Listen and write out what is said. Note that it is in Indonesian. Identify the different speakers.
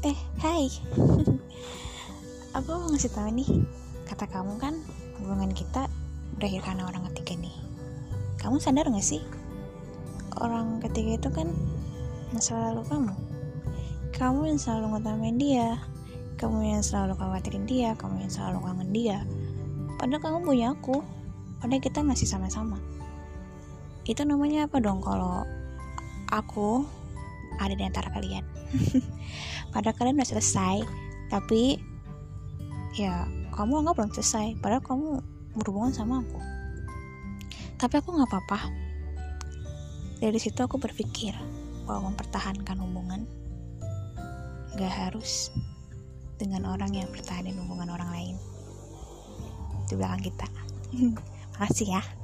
Speaker 1: Eh, hai. aku mau ngasih tahu nih. Kata kamu kan hubungan kita berakhir karena orang ketiga nih. Kamu sadar gak sih? Orang ketiga itu kan masa lalu kamu. Kamu yang selalu ngutamain dia. Kamu yang selalu khawatirin dia. Kamu yang selalu kangen dia. Padahal kamu punya aku. Padahal kita masih sama-sama. Itu namanya apa dong kalau aku ada di antara kalian? padahal kalian udah selesai tapi ya kamu anggap belum selesai padahal kamu berhubungan sama aku. Tapi aku nggak apa-apa. Dari situ aku berpikir bahwa mempertahankan hubungan gak harus dengan orang yang bertahan hubungan orang lain. Di belakang kita. Makasih ya